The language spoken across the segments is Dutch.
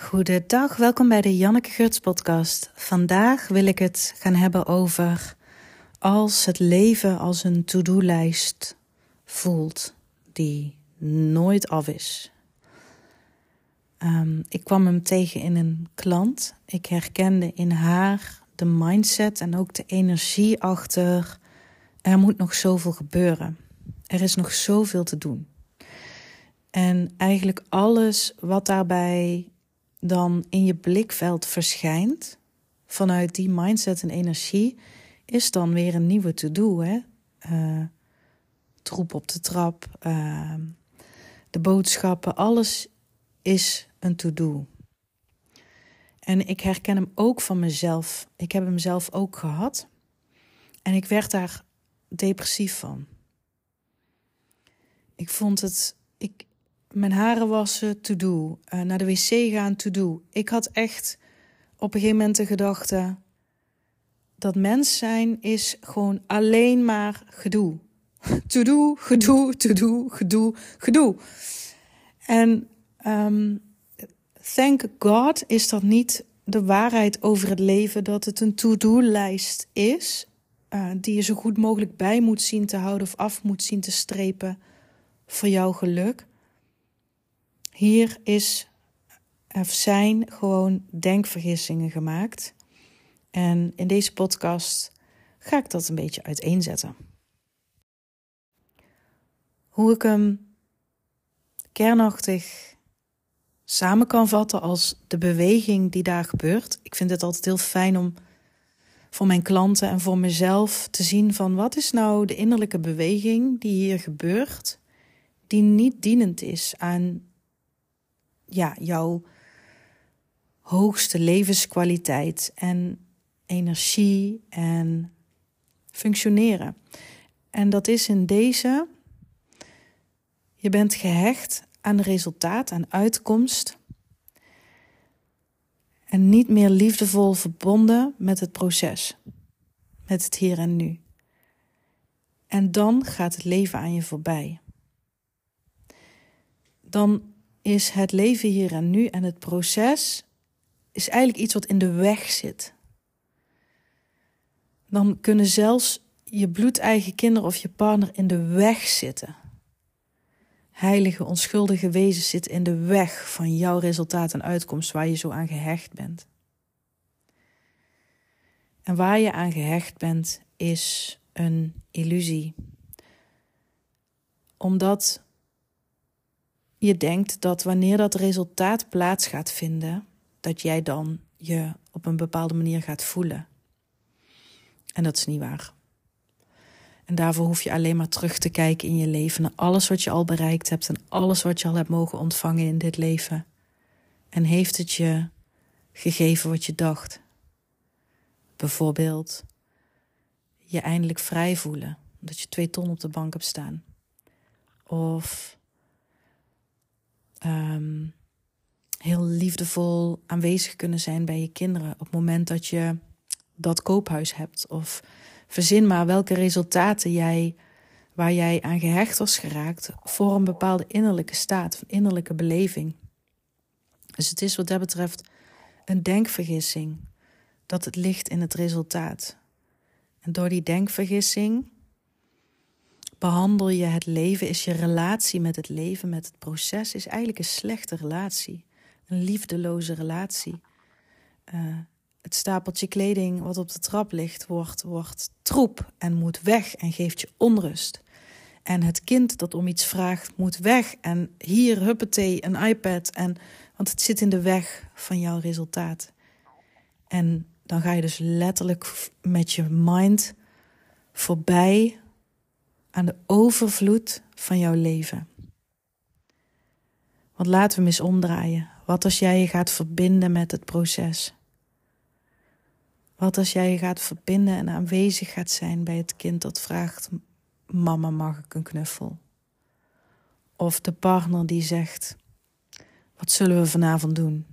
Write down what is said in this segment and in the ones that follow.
Goedendag, welkom bij de Janneke Guts podcast. Vandaag wil ik het gaan hebben over als het leven als een to-do-lijst voelt die nooit af is. Um, ik kwam hem tegen in een klant. Ik herkende in haar de mindset en ook de energie achter. Er moet nog zoveel gebeuren. Er is nog zoveel te doen. En eigenlijk alles wat daarbij dan in je blikveld verschijnt, vanuit die mindset en energie, is dan weer een nieuwe to-do. Uh, troep op de trap, uh, de boodschappen, alles is een to-do. En ik herken hem ook van mezelf. Ik heb hem zelf ook gehad. En ik werd daar depressief van. Ik vond het. Ik, mijn haren wassen, to do. Uh, naar de wc gaan, to do. Ik had echt op een gegeven moment de gedachte dat mens zijn is gewoon alleen maar gedoe. To do, gedoe, to do, gedoe, gedoe. En um, thank God is dat niet de waarheid over het leven dat het een to-do-lijst is. Uh, die je zo goed mogelijk bij moet zien te houden of af moet zien te strepen voor jouw geluk. Hier is of zijn gewoon denkvergissingen gemaakt. En in deze podcast ga ik dat een beetje uiteenzetten. Hoe ik hem kernachtig samen kan vatten als de beweging die daar gebeurt. Ik vind het altijd heel fijn om voor mijn klanten en voor mezelf te zien van wat is nou de innerlijke beweging die hier gebeurt, die niet dienend is aan ja, jouw hoogste levenskwaliteit en energie en functioneren. En dat is in deze, je bent gehecht aan resultaat, aan uitkomst. En niet meer liefdevol verbonden met het proces, met het hier en nu. En dan gaat het leven aan je voorbij. Dan is het leven hier en nu en het proces is eigenlijk iets wat in de weg zit. Dan kunnen zelfs je bloedeigen kinderen of je partner in de weg zitten heilige, onschuldige wezen zit in de weg van jouw resultaat en uitkomst waar je zo aan gehecht bent. En waar je aan gehecht bent, is een illusie. Omdat je denkt dat wanneer dat resultaat plaats gaat vinden, dat jij dan je op een bepaalde manier gaat voelen. En dat is niet waar. En daarvoor hoef je alleen maar terug te kijken in je leven naar alles wat je al bereikt hebt en alles wat je al hebt mogen ontvangen in dit leven. En heeft het je gegeven wat je dacht? Bijvoorbeeld je eindelijk vrij voelen, omdat je twee ton op de bank hebt staan. Of um, heel liefdevol aanwezig kunnen zijn bij je kinderen op het moment dat je dat koophuis hebt. Of Verzin maar welke resultaten jij, waar jij aan gehecht was geraakt, voor een bepaalde innerlijke staat, een innerlijke beleving. Dus het is wat dat betreft een denkvergissing dat het ligt in het resultaat. En door die denkvergissing behandel je het leven, is je relatie met het leven, met het proces, is eigenlijk een slechte relatie. Een liefdeloze relatie. Uh, het stapeltje kleding wat op de trap ligt wordt, wordt troep en moet weg en geeft je onrust. En het kind dat om iets vraagt moet weg. En hier, huppatee, een iPad. En, want het zit in de weg van jouw resultaat. En dan ga je dus letterlijk met je mind voorbij aan de overvloed van jouw leven. Want laten we hem eens omdraaien. Wat als jij je gaat verbinden met het proces? Wat als jij je gaat verbinden en aanwezig gaat zijn bij het kind dat vraagt: Mama, mag ik een knuffel? Of de partner die zegt: Wat zullen we vanavond doen?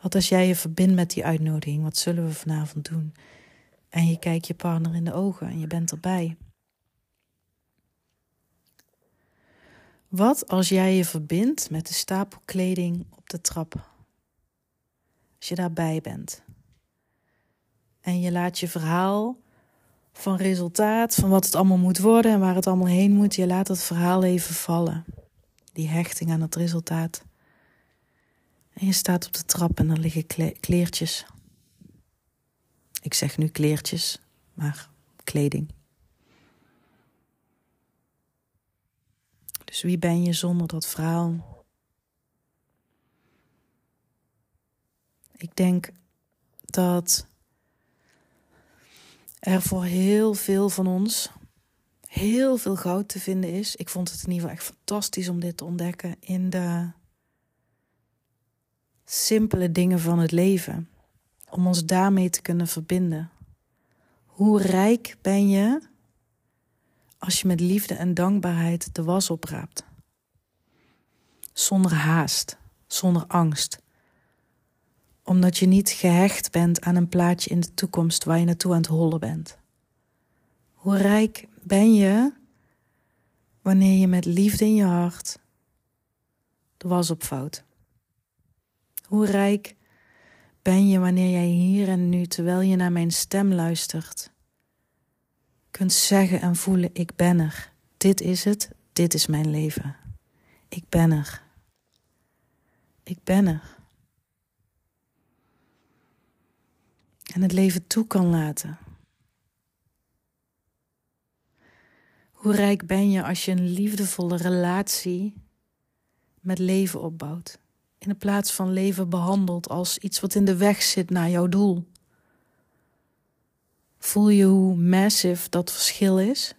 Wat als jij je verbindt met die uitnodiging? Wat zullen we vanavond doen? En je kijkt je partner in de ogen en je bent erbij. Wat als jij je verbindt met de stapel kleding op de trap? Als je daarbij bent. En je laat je verhaal van resultaat, van wat het allemaal moet worden en waar het allemaal heen moet, je laat het verhaal even vallen. Die hechting aan het resultaat. En je staat op de trap en er liggen kleertjes. Ik zeg nu kleertjes, maar kleding. Dus wie ben je zonder dat verhaal? Ik denk dat er voor heel veel van ons heel veel goud te vinden is. Ik vond het in ieder geval echt fantastisch om dit te ontdekken in de simpele dingen van het leven. Om ons daarmee te kunnen verbinden. Hoe rijk ben je als je met liefde en dankbaarheid de was opraapt? Zonder haast, zonder angst. Omdat je niet gehecht bent aan een plaatje in de toekomst waar je naartoe aan het hollen bent. Hoe rijk ben je wanneer je met liefde in je hart de was opvouwt? Hoe rijk ben je wanneer jij hier en nu, terwijl je naar mijn stem luistert, kunt zeggen en voelen: Ik ben er. Dit is het, dit is mijn leven. Ik ben er. Ik ben er. En het leven toe kan laten. Hoe rijk ben je als je een liefdevolle relatie met leven opbouwt? In de plaats van leven behandelt als iets wat in de weg zit naar jouw doel. Voel je hoe massive dat verschil is?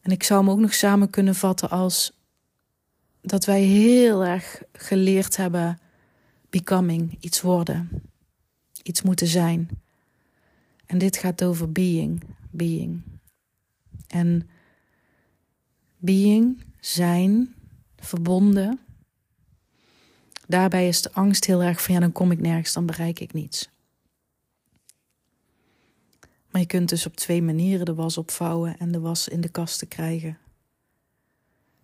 En ik zou hem ook nog samen kunnen vatten als dat wij heel erg geleerd hebben becoming, iets worden, iets moeten zijn. En dit gaat over being, being. En being, zijn, verbonden. Daarbij is de angst heel erg van ja, dan kom ik nergens, dan bereik ik niets. Maar je kunt dus op twee manieren de was opvouwen en de was in de kast krijgen.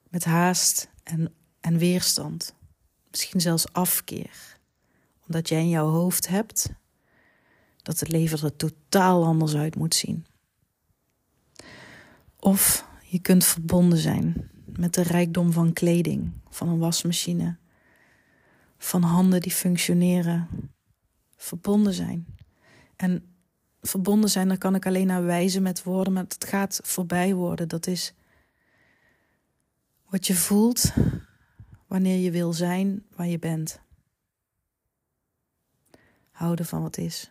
Met haast en, en weerstand. Misschien zelfs afkeer. Omdat jij in jouw hoofd hebt dat het leven er totaal anders uit moet zien. Of je kunt verbonden zijn met de rijkdom van kleding, van een wasmachine, van handen die functioneren. Verbonden zijn. En verbonden zijn, daar kan ik alleen naar wijzen met woorden, maar het gaat voorbij worden. Dat is wat je voelt wanneer je wil zijn waar je bent. Houden van wat is.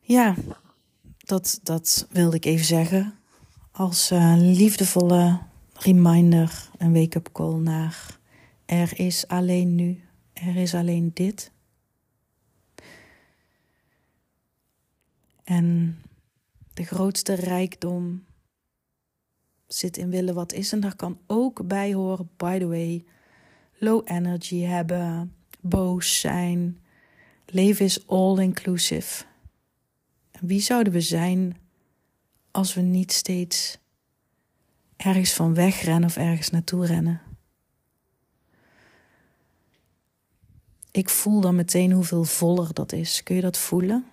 Ja, dat, dat wilde ik even zeggen. Als uh, liefdevolle reminder en wake-up call naar er is alleen nu, er is alleen dit. En de grootste rijkdom zit in willen wat is. En daar kan ook bij horen, by the way, low energy hebben, boos zijn. Leven is all inclusive. En wie zouden we zijn als we niet steeds ergens van wegrennen of ergens naartoe rennen? Ik voel dan meteen hoeveel voller dat is. Kun je dat voelen?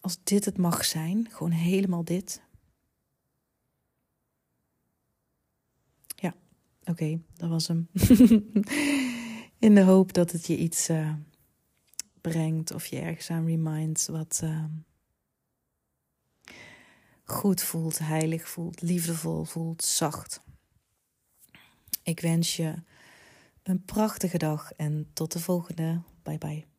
Als dit het mag zijn, gewoon helemaal dit. Ja, oké, dat was hem. In de hoop dat het je iets uh, brengt of je ergens aan remindt wat uh, goed voelt, heilig voelt, liefdevol voelt, zacht. Ik wens je een prachtige dag en tot de volgende. Bye bye.